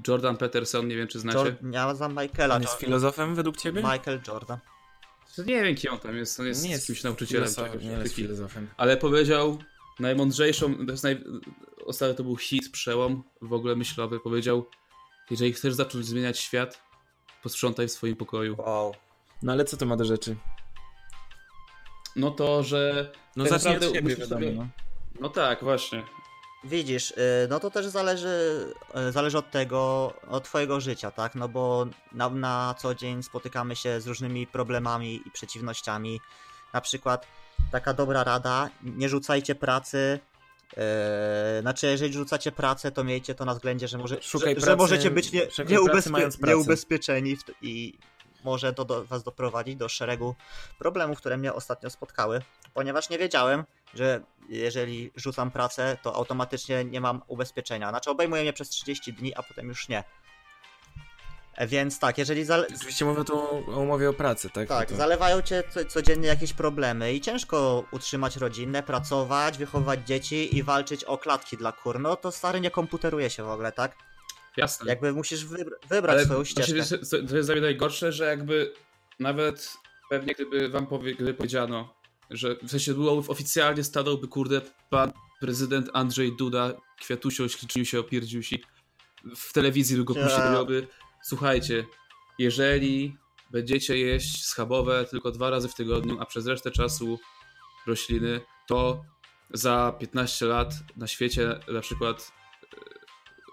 Jordan Peterson, nie wiem czy znacie. Jor- ja znam Michaela. On jest filozofem według ciebie? Michael Jordan. Nie wiem kim on tam jest, on jest, nie jest jakimś nauczycielem. filozof- czegoś nie jest filozofem. Ale powiedział najmądrzejszą, to jest naj... ostatnio to był hit, przełom w ogóle myślowy, powiedział jeżeli chcesz zacząć zmieniać świat, posprzątaj w swoim pokoju. Wow. No ale co to ma do rzeczy? No to, że No Tak zacznij od naprawdę siebie, wiadomo. sobie- No. no tak, właśnie. Widzisz, y, no to też zależy, y, zależy od tego, od twojego życia, tak? No bo na, na co dzień spotykamy się z różnymi problemami i przeciwnościami. Na przykład taka dobra rada, nie rzucajcie pracy. Yy, znaczy, jeżeli rzucacie pracę, to miejcie to na względzie, że, może, że, że możecie być nie, nieubezpie, nieubezpieczeni w, i może to do, was doprowadzić do szeregu problemów, które mnie ostatnio spotkały, ponieważ nie wiedziałem, że jeżeli rzucam pracę, to automatycznie nie mam ubezpieczenia. Znaczy obejmuje mnie przez 30 dni, a potem już nie. E, Więc tak, jeżeli zale... Oczywiście mówię tu o umowie o pracy, tak? tak, No to... zalewają cię co, codziennie jakieś problemy i ciężko utrzymać rodzinę, pracować, wychowywać dzieci i walczyć o klatki dla kur. No to stary nie komputeruje się w ogóle, tak? Jasne. Jakby musisz wybr- wybrać swoją właśnie ścieżkę. wiesz, co- to jest dla mnie najgorsze, że jakby nawet pewnie gdyby wam powie, gdyby powiedziano, że w sensie oficjalnie stanąłby kurde pan prezydent Andrzej Duda, kwiatusio, śliczył się, opierdził się w telewizji długo Ja. robiłby. Słuchajcie, jeżeli będziecie jeść schabowe tylko dwa razy w tygodniu, a przez resztę czasu rośliny, to za 15 lat na świecie na przykład e,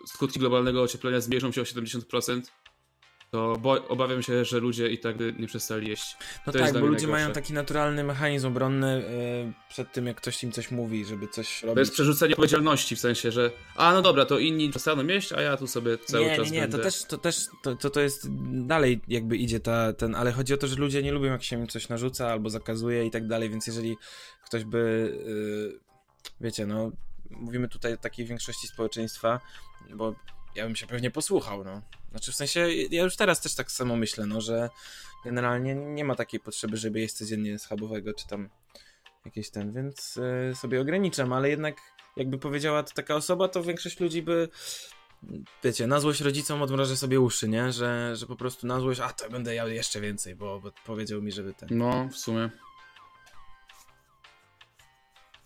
skutki globalnego ocieplenia zmniejszą się o 70%, to bo, obawiam się, że ludzie i tak by nie przestali jeść. No To tak, bo ludzie najgorsze. mają taki naturalny mechanizm obronny e, przed tym, jak ktoś im coś mówi, żeby coś To robić. jest przerzucenie odpowiedzialności w sensie, że a no dobra, to inni przestaną jeść, a ja tu sobie cały nie, czas nie, nie, będę... to też, to też, to, to, to jest dalej jakby idzie ta, ten, ale chodzi o to, że ludzie nie lubią jak się im coś narzuca albo zakazuje i tak dalej, więc jeżeli ktoś by, y, wiecie, no, mówimy tutaj o takiej większości społeczeństwa, bo ja bym się pewnie posłuchał, no. Znaczy w sensie, ja już teraz też tak samo myślę, no, że generalnie nie ma takiej potrzeby, żeby jeść codziennie schabowego, czy tam jakieś ten, więc y, sobie ograniczam, ale jednak jakby powiedziała to taka osoba, to większość ludzi by wiecie, na złość rodzicom odmrożę sobie uszy, nie? Że, że po prostu na złość, a to będę jadł jeszcze więcej, bo, bo powiedział mi, żeby ten. No, w sumie.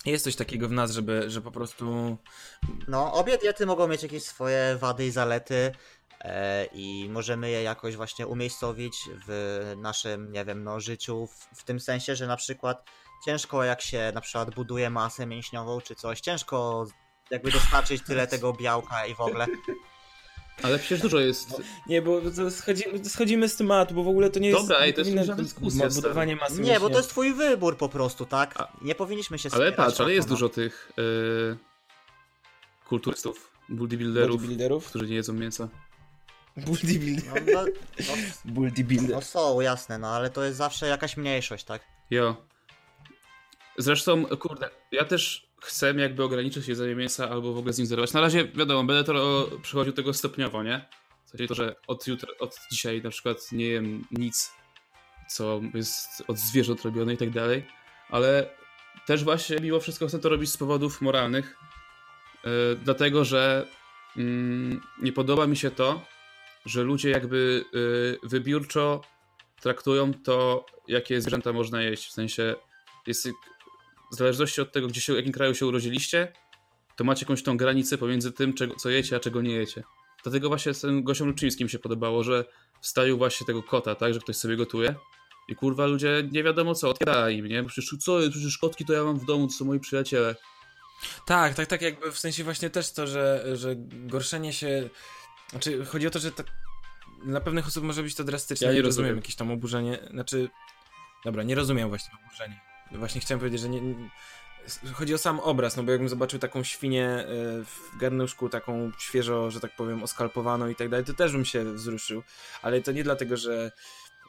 Jest coś takiego w nas, żeby, że po prostu... No, obie diety mogą mieć jakieś swoje wady i zalety e, i możemy je jakoś właśnie umiejscowić w naszym, nie wiem, no, życiu, w, w tym sensie, że na przykład ciężko jak się na przykład buduje masę mięśniową czy coś, ciężko jakby dostarczyć tyle tego białka i w ogóle. Ale przecież dużo jest. Nie, bo to schodzi, schodzimy z tematu, bo w ogóle to nie jest... Dobra, to jest dyskusja, ma- Budowanie masy Nie, bo to jest twój wybór po prostu, tak? A- Nie powinniśmy się Ale patrz, ale jest no. dużo tych yy, kulturystów, bodybuilderów, Bodybuilderów? którzy nie jedzą mięsa. Bodybuilder. No, no, no, (laughs) Bodybuilder. no są, jasne, no ale to jest zawsze jakaś mniejszość, tak? Jo. Zresztą, kurde, ja też chcę jakby ograniczyć jedzenie mięsa albo w ogóle z nim zerwać. Na razie, wiadomo, będę to przechodził tego stopniowo, nie? W sensie to, że od jutra, od dzisiaj na przykład nie jem nic, co jest od zwierząt robione i tak dalej, ale też właśnie mimo wszystko chcę to robić z powodów moralnych, yy, dlatego, że mm, nie podoba mi się to, że ludzie jakby yy, wybiórczo traktują to, jakie zwierzęta można jeść. W sensie, jest, w zależności od tego, gdzie się, w jakim kraju się urodziliście, to macie jakąś tą granicę pomiędzy tym, czego, co jecie, a czego nie jecie. Dlatego właśnie z tym gościom Luczyńskim się podobało, że wstawił właśnie tego kota, tak, że ktoś sobie gotuje. I kurwa ludzie nie wiadomo co, odpiera im, nie? Przecież co, przecież kotki to ja mam w domu, to są moi przyjaciele. Tak, tak, tak, jakby w sensie właśnie też to, że, że gorszenie się. Znaczy, chodzi o to, że tak dla pewnych osób może być to drastyczne. Ja nie rozumiem rozumiem. jakieś tam oburzenie. Znaczy, dobra, nie rozumiem właśnie oburzenia. Właśnie chciałem powiedzieć, że nie. Chodzi o sam obraz, no bo jakbym zobaczył taką świnię e, w garnuszku, taką świeżo, że tak powiem, oskalpowaną i tak dalej, to też bym się wzruszył. Ale to nie dlatego, że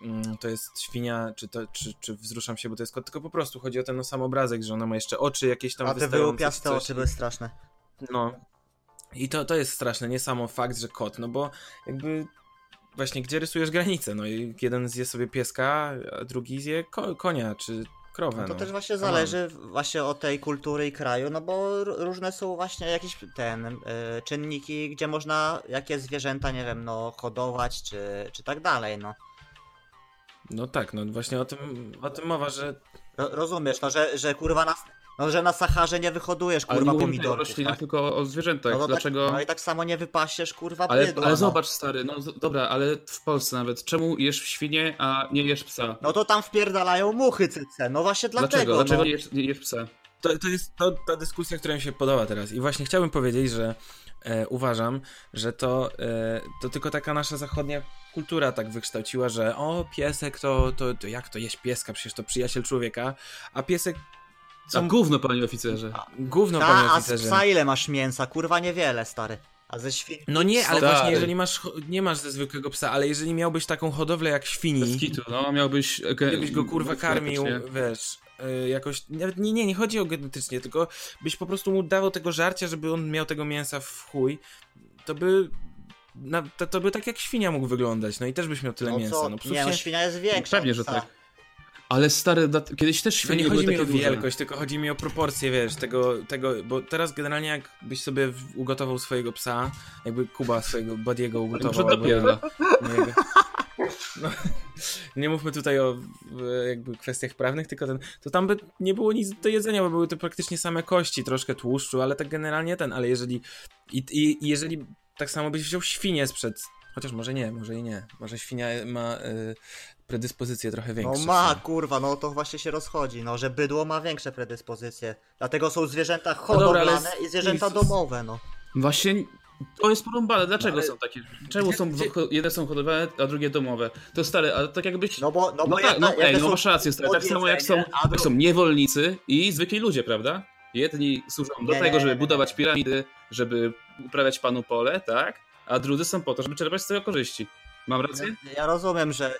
mm, to jest świnia, czy, to, czy, czy wzruszam się, bo to jest kot, tylko po prostu chodzi o ten no, sam obrazek, że ona ma jeszcze oczy jakieś tam A te wyłupiaste oczy były straszne. No. I to, to jest straszne, nie samo fakt, że kot, no bo jakby właśnie gdzie rysujesz granicę, no i jeden zje sobie pieska, a drugi zje ko konia czy krowę, No to no. też właśnie zależy właśnie od tej kultury i kraju, no bo różne są właśnie jakieś ten y, czynniki, gdzie można jakie zwierzęta, nie wiem, no hodować czy, czy tak dalej, no. No tak, no właśnie o tym, o tym mowa, że Ro, rozumiesz, no że, że kurwa na, no, że na Saharze nie wyhodujesz Ale kurwa tutaj o pomidorków, roślinach, tak? tylko o zwierzętach. No, to Dlaczego? Tak, no i tak samo nie wypasiesz kurwa Ale, bydła, ale no. zobacz, stary, no dobra, ale w Polsce nawet, czemu jesz świnię, a nie jesz psa? No to tam wpierdalają muchy cyce, no właśnie dlatego, Dlaczego? Dlaczego no. nie, jesz, nie jesz psa? to, to jest to, ta dyskusja, która mi się podoba teraz. I właśnie chciałbym powiedzieć, że e, uważam, że to, e, to tylko taka nasza zachodnia kultura tak wykształciła, że o, piesek to, to, to jak to jeść pieska, przecież to przyjaciel człowieka, a piesek A gówno, panie oficerze. gówno, Ta, panie a z oficerze. psa ile masz mięsa? Kurwa niewiele, stary. A ze świn... No nie, ale Stary. właśnie jeżeli masz, nie masz ze zwykłego psa, ale jeżeli miałbyś taką hodowlę jak świni, kitu, no, miałbyś... gdybyś go kurwa karmił, wiesz, y, jakoś, nawet nie, nie, nie chodzi o genetycznie, tylko byś po prostu mu dawał tego żarcia, żeby on miał tego mięsa w chuj, to by, na, to, to by tak jak świnia mógł wyglądać, no i też byś miał tyle No mięsa, co? no nie, no świnia jest większa Pewnie, że tak. Ale stary, kiedyś też To świnie nie chodzi mi o duże. wielkość, tylko chodzi mi o proporcje, wiesz, tego, tego, bo teraz generalnie jakbyś sobie ugotował swojego psa, jakby Kuba swojego Badiego ugotował, albo jego- (laughs) no, nie mówmy tutaj o jakby kwestiach prawnych, tylko ten, to tam by nie było nic do jedzenia, bo były to praktycznie same kości, troszkę tłuszczu, ale tak generalnie ten, ale jeżeli i, i, i jeżeli tak samo byś wziął świnię sprzed, chociaż może nie, może i nie, może świnia ma y, predyspozycje trochę No większe. ma, kurwa, no to właśnie się rozchodzi, no, że bydło ma większe predyspozycje. Dlatego są zwierzęta hodowlane dobra, ale i zwierzęta z- domowe, no. Właśnie to jest porąbane. Dlaczego No ale- są takie? Czemu są Gdzie- jedne są hodowane, a drugie domowe? To stary, ale tak jakbyś. No bo, no No, bo tak, jedna, no, ej, no masz rację, stary. Tak samo jak są, a jak są niewolnicy i zwykli ludzie, prawda? Jedni służą do Nie, tego, nie, żeby nie, nie. budować piramidy, żeby uprawiać panu pole, tak? A drudzy są po to, żeby czerpać z tego korzyści. Mam rację? Ja rozumiem, że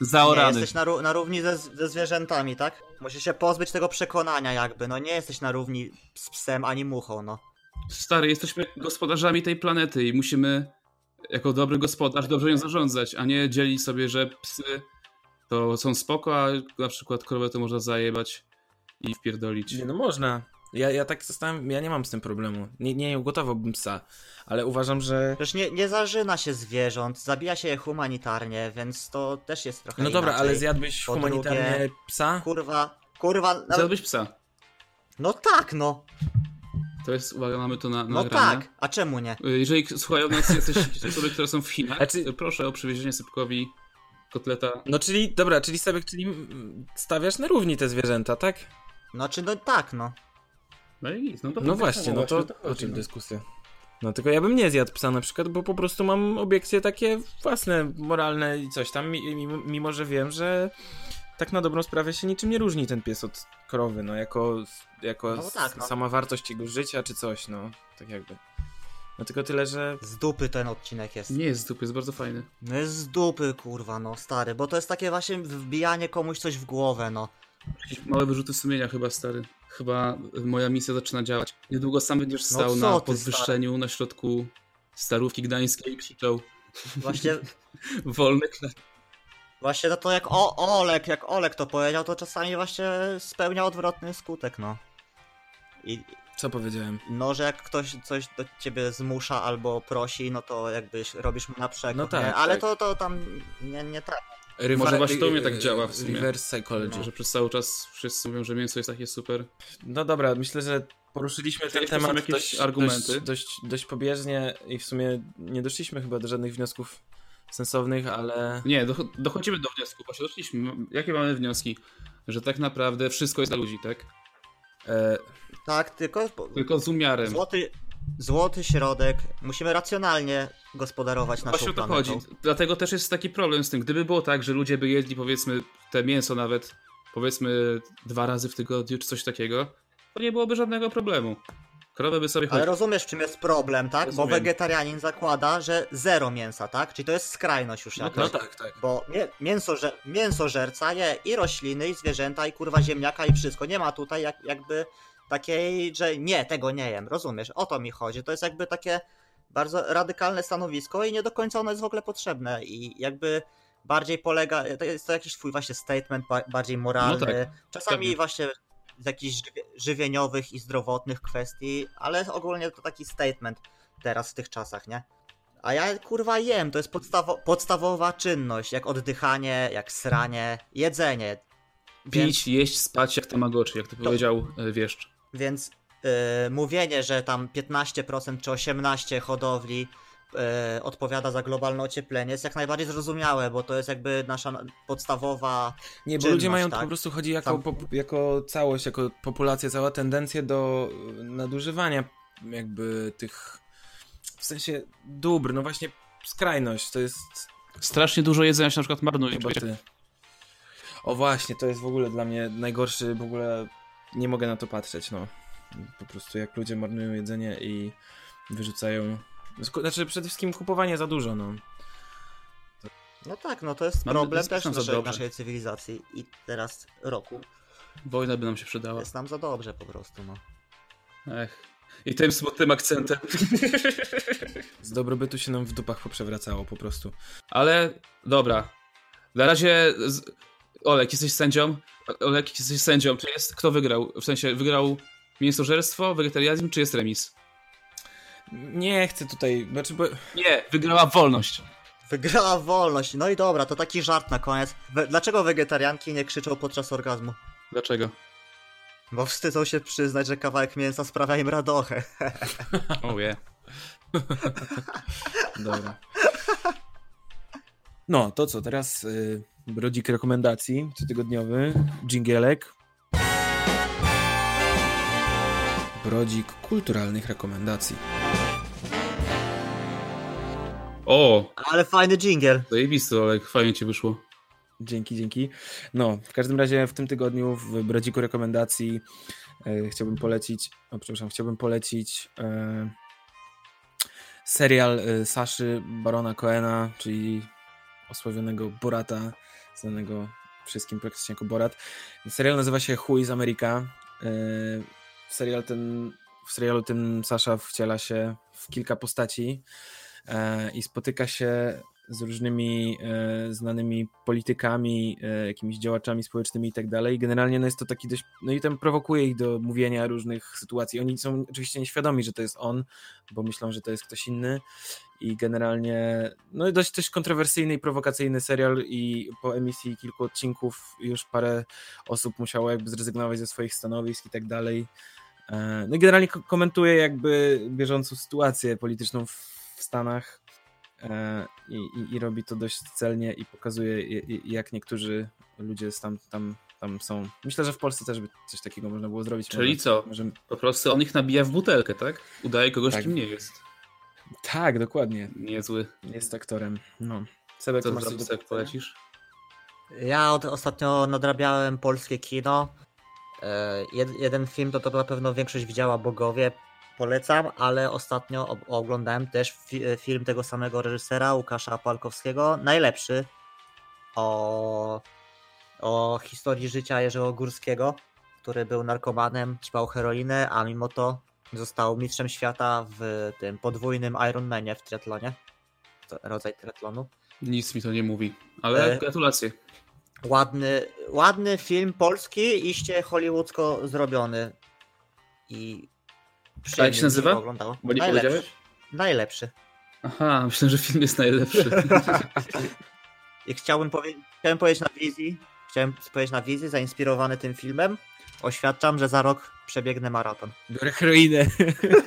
nie Zaorany. jesteś na, ró- na równi ze, ze zwierzętami, tak? Musisz się pozbyć tego przekonania jakby, no nie jesteś na równi z psem ani muchą, no. Stary, jesteśmy gospodarzami tej planety i musimy jako dobry gospodarz dobrze ją zarządzać, a nie dzielić sobie, że psy to są spoko, a na przykład krowę to można zajebać i wpierdolić. Nie, no można. Ja, ja tak zostałem, ja nie mam z tym problemu. Nie, nie ugotowałbym psa, ale uważam, że. Przecież nie, nie zażyna się zwierząt, zabija się je humanitarnie, więc to też jest trochę No dobra, inaczej. ale zjadłbyś Po humanitarnie drugie- psa? Kurwa, kurwa, nawet, Zjadłbyś psa. No tak, no. To jest, uwaga, mamy to na, No nagrane. tak. A czemu nie? Jeżeli słuchają nas (laughs) jacyś osoby, które są w Chinach, Znaczy- proszę o przywiezienie Sypkowi kotleta. No czyli, dobra, czyli Sebek, czyli stawiasz na równi te zwierzęta, tak? Znaczy, no tak, no. No i nic, no to No właśnie, no to o chodzi, czym no. dyskusja? No tylko ja bym nie zjadł psa na przykład, bo po prostu mam obiekcje takie własne, moralne i coś tam, mi- mimo, mimo że wiem, że tak na dobrą sprawę się niczym nie różni ten pies od krowy, no jako, jako No tak, no. sama wartość jego życia czy coś, no tak jakby. No tylko tyle, że Z dupy ten odcinek jest. Nie jest z dupy, jest bardzo fajny. No jest z dupy, kurwa, no stary, bo to jest takie właśnie wbijanie komuś coś w głowę, no. Jakieś małe wyrzuty sumienia chyba, stary. Chyba moja misja zaczyna działać. Niedługo sam będziesz No stał co na podwyższeniu na środku starówki gdańskiej i krzyczał Właśnie, (laughs) wolny klet. właśnie no to jak o, Olek, jak Olek to powiedział, to czasami właśnie spełnia odwrotny skutek, no. I co powiedziałem? no, że jak ktoś coś do ciebie zmusza albo prosi, no to jakbyś robisz mu na przekór, No tak, nie? Ale tak. to, to tam nie, nie tak. Rywa- Może właśnie to mnie y- tak działa w sumie. Reverse psychology. Że przez cały czas wszyscy mówią, że mięso jest takie super. No dobra, myślę, że poruszyliśmy ten Chcieliśmy temat jakieś dość, argumenty. Dość, dość, dość pobieżnie i w sumie nie doszliśmy chyba do żadnych wniosków sensownych, ale Nie, doch- dochodzimy do wniosku, właśnie doszliśmy. Jakie mamy wnioski? Że tak naprawdę wszystko jest dla ludzi, tak? e, Tak, tylko Tylko z umiarem. złoty, złoty środek. Musimy racjonalnie gospodarować naszą Właśnie o to planetą. chodzi. Dlatego też jest taki problem z tym. Gdyby było tak, że ludzie by jedli powiedzmy te mięso nawet powiedzmy dwa razy w tygodniu czy coś takiego, to nie byłoby żadnego problemu. Krowy by sobie Ale rozumiesz, czym jest problem, tak? Bo Rozumiem. wegetarianin zakłada, że zero mięsa, tak? Czyli to jest skrajność już No jakaś. no tak, tak. Bo mię mięsoże mięsożerca je i rośliny, i zwierzęta, i kurwa ziemniaka, i wszystko. Nie ma tutaj jak, jakby takiej, że nie, tego nie jem. Rozumiesz? O to mi chodzi. To jest jakby takie bardzo radykalne stanowisko i nie do końca ono jest w ogóle potrzebne. I jakby bardziej polega, to jest to jakiś twój właśnie statement ba bardziej moralny. No tak, Czasami pewnie. właśnie z jakichś żywie żywieniowych i zdrowotnych kwestii, ale ogólnie to taki statement teraz w tych czasach, nie? A ja kurwa jem, to jest podstawo podstawowa czynność, jak oddychanie, jak sranie, jedzenie. Pić, jeść, spać jak Tamagotchi, jak to powiedział e, wieszcz. Więc yy, mówienie, że tam 15% czy 18% hodowli yy, odpowiada za globalne ocieplenie jest jak najbardziej zrozumiałe, bo to jest jakby nasza na- podstawowa Nie, bo czynność, ludzie mają tak? po prostu chodzi jako, Sam- pop, jako całość, jako populacja, cała tendencję do nadużywania jakby tych w sensie dóbr, no właśnie skrajność, to jest Strasznie dużo jedzenia się na przykład marnuje. chyba ty. O właśnie, to jest w ogóle dla mnie najgorszy, w ogóle nie mogę na to patrzeć, no. Po prostu jak ludzie marnują jedzenie i wyrzucają, znaczy przede wszystkim kupowanie za dużo, no. No tak, no to jest Mamy problem też naszej, naszej cywilizacji i teraz roku Wojna by nam się przydała. jest nam za dobrze po prostu, no. Ech. I tym smutnym akcentem. (laughs) Z dobrobytu się nam w dupach poprzewracało po prostu. Ale dobra. Na razie. Z... Olek, jesteś sędzią? Olek, jesteś sędzią. Czy jest. Kto wygrał? W sensie, wygrał mięsożerstwo, wegetarianizm, czy jest remis? Nie chcę tutaj, znaczy bo... Nie, wygrała wolność. Wygrała wolność. No i dobra, to taki żart na koniec. We, dlaczego wegetarianki nie krzyczą podczas orgazmu? Dlaczego? Bo wstydzą się przyznać, że kawałek mięsa sprawia im radochę. (laughs) Oh yeah. (laughs) Dobra. No, to co, teraz y, brodzik rekomendacji cotygodniowy, dżingielek. Brodzik kulturalnych rekomendacji. O, Ale fajny dżingiel. zajebisty Olek, fajnie ci wyszło. Dzięki, dzięki. No, w każdym razie w tym tygodniu w brodziku rekomendacji e, chciałbym polecić, o przepraszam, chciałbym polecić e, serial e, Saszy Barona Coena, czyli osławionego Borata, znanego wszystkim praktycznie jako Borat. Serial nazywa się Who is America. E, serial ten, w serialu tym Sasza wciela się w kilka postaci e, i spotyka się z różnymi e, znanymi politykami, jakimiś działaczami społecznymi i tak dalej. Generalnie no jest to taki dość, no i tam prowokuje ich do mówienia różnych sytuacji. Oni są oczywiście nieświadomi, że to jest on, bo myślą, że to jest ktoś inny i generalnie no dość, dość kontrowersyjny i prowokacyjny serial i po emisji kilku odcinków już parę osób musiało jakby zrezygnować ze swoich stanowisk i tak dalej. E, no i generalnie komentuje jakby bieżącą sytuację polityczną w Stanach e, i, i, i robi to dość celnie i pokazuje jak niektórzy ludzie tam, tam, tam są. Myślę, że w Polsce też by coś takiego można było zrobić. Czyli może, co? Może... Po prostu on ich nabija w butelkę, tak? Udaje kogoś, Tak. kim nie jest. Tak, dokładnie. Niezły. Jest aktorem. No. Sebek, Co masz coś do polecisz? Ja od, ostatnio nadrabiałem polskie kino. E, jed, jeden film to, to na pewno większość widziała Bogowie. Polecam, ale ostatnio ob- oglądałem też fi, e, film tego samego reżysera, Łukasza Palkowskiego. Najlepszy. O, o historii życia Jerzego Górskiego, który był narkomanem, ćpał heroinę, a mimo to został mistrzem świata w tym podwójnym Ironmanie w triatlonie. Rodzaj triatlonu. Nic mi to nie mówi, ale E, gratulacje. Ładny, ładny film polski, iście hollywoodzko zrobiony. I A jak się nazywa? Oglądało. Bo nie Najlepszy. powiedziałeś? Najlepszy. Aha, myślę, że film jest najlepszy. (laughs) I chciałbym, powie- chciałem powiedzieć na wizji, chciałem powiedzieć na wizji, zainspirowany tym filmem. Oświadczam, że za rok przebiegnę maraton. Biorę heroinę.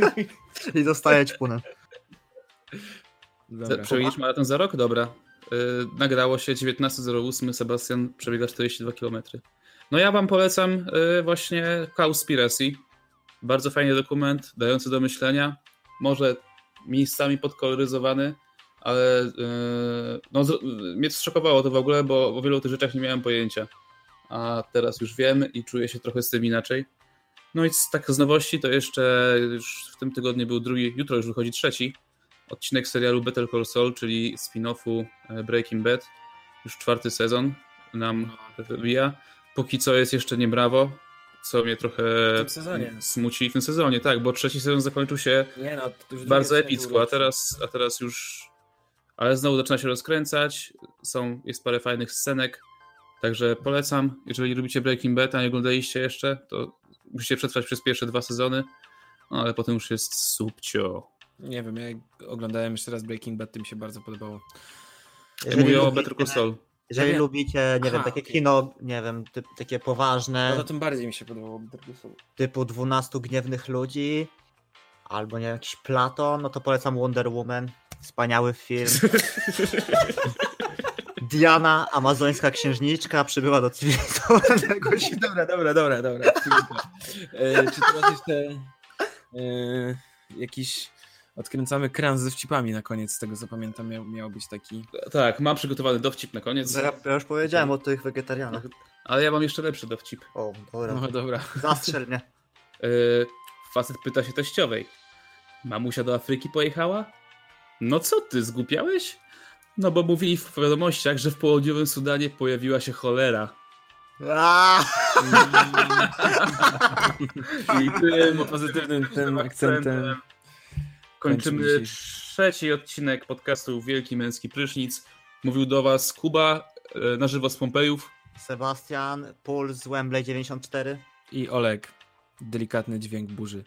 (laughs) I dostaję ćpunę. Przebiegniesz maraton za rok? Dobra. Yy, nagrało się 19.08, Sebastian przebiega 42 km. No ja wam polecam yy, właśnie Cowspiracy. Bardzo fajny dokument, dający do myślenia. Może miejscami podkoloryzowany, ale yy, no, z- mnie to zszokowało to w ogóle, bo o wielu tych rzeczach nie miałem pojęcia. A teraz już wiem i czuję się trochę z tym inaczej. No i z, tak z nowości to jeszcze już w tym tygodniu był drugi, jutro już wychodzi trzeci odcinek serialu Better Call Saul, czyli spin-offu e, Breaking Bad. Już czwarty sezon nam wybija. Póki co jest jeszcze nie brawo, co mnie trochę W tym sezonie. smuci w tym sezonie, tak, bo trzeci sezon zakończył się no, bardzo epicko, a teraz, a teraz już. Ale znowu zaczyna się rozkręcać. Są, jest parę fajnych scenek. Także polecam. Jeżeli lubicie Breaking Bad, a nie oglądaliście jeszcze, to musicie przetrwać przez pierwsze dwa sezony. No ale potem już jest subcio. Nie wiem, ja oglądałem jeszcze raz Breaking Bad, to mi się bardzo podobało. Ja mówię o lubicie- Better Call Saul. Jeżeli Ja wiem. lubicie, nie wiem, Aha, takie okej. kino, nie wiem, typ, takie No poważne, to tym bardziej mi się podobało Better Call Saul. typu 12 gniewnych ludzi, albo nie wiem, jakiś Platon, no to polecam Wonder Woman. Wspaniały film. (laughs) Diana, amazońska księżniczka, przybyła do cywilizowanego świata. (laughs) Dobra, dobra, dobra, dobra. e, czy teraz jeszcze e, jakiś odkręcamy kran ze wcipami na koniec, z tego co pamiętam miał, miał być taki. Tak, mam przygotowany dowcip na koniec, Ja, ja już powiedziałem o tych wegetarianach. ale ja mam jeszcze lepszy dowcip. O, dobra. No dobra. Zastrzel mnie. Yy, facet pyta się teściowej. Mamusia do Afryki pojechała? No co ty, zgłupiałeś? No bo mówili w wiadomościach, że w południowym Sudanie pojawiła się cholera. I tym (laughs) pozytywnym tym akcentem. kończymy trzeci odcinek podcastu Wielki Męski Prysznic. Mówił do was Kuba e, na żywo z Pompejów. Sebastian, Puls z Wembley 94. I Olek. Delikatny dźwięk burzy.